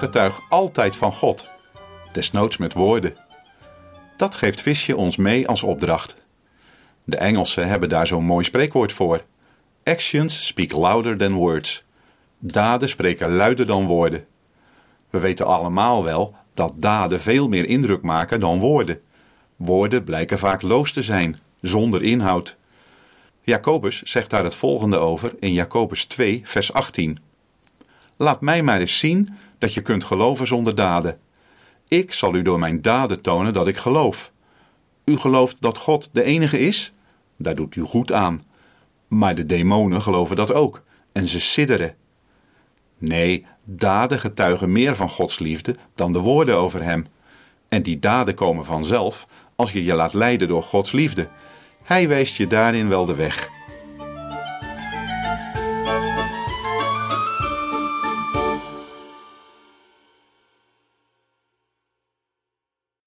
getuig altijd van God, desnoods met woorden. Dat geeft Visje ons mee als opdracht. De Engelsen hebben daar zo'n mooi spreekwoord voor. Actions speak louder than words. Daden spreken luider dan woorden. We weten allemaal wel dat daden veel meer indruk maken dan woorden. Woorden blijken vaak loos te zijn, zonder inhoud. Jacobus zegt daar het volgende over in Jacobus 2, vers 18. Laat mij maar eens zien dat je kunt geloven zonder daden. Ik zal u door mijn daden tonen dat ik geloof. U gelooft dat God de enige is? Daar doet u goed aan. Maar de demonen geloven dat ook en ze sidderen. Nee, daden getuigen meer van Gods liefde dan de woorden over Hem. En die daden komen vanzelf als je je laat leiden door Gods liefde. Hij wijst je daarin wel de weg.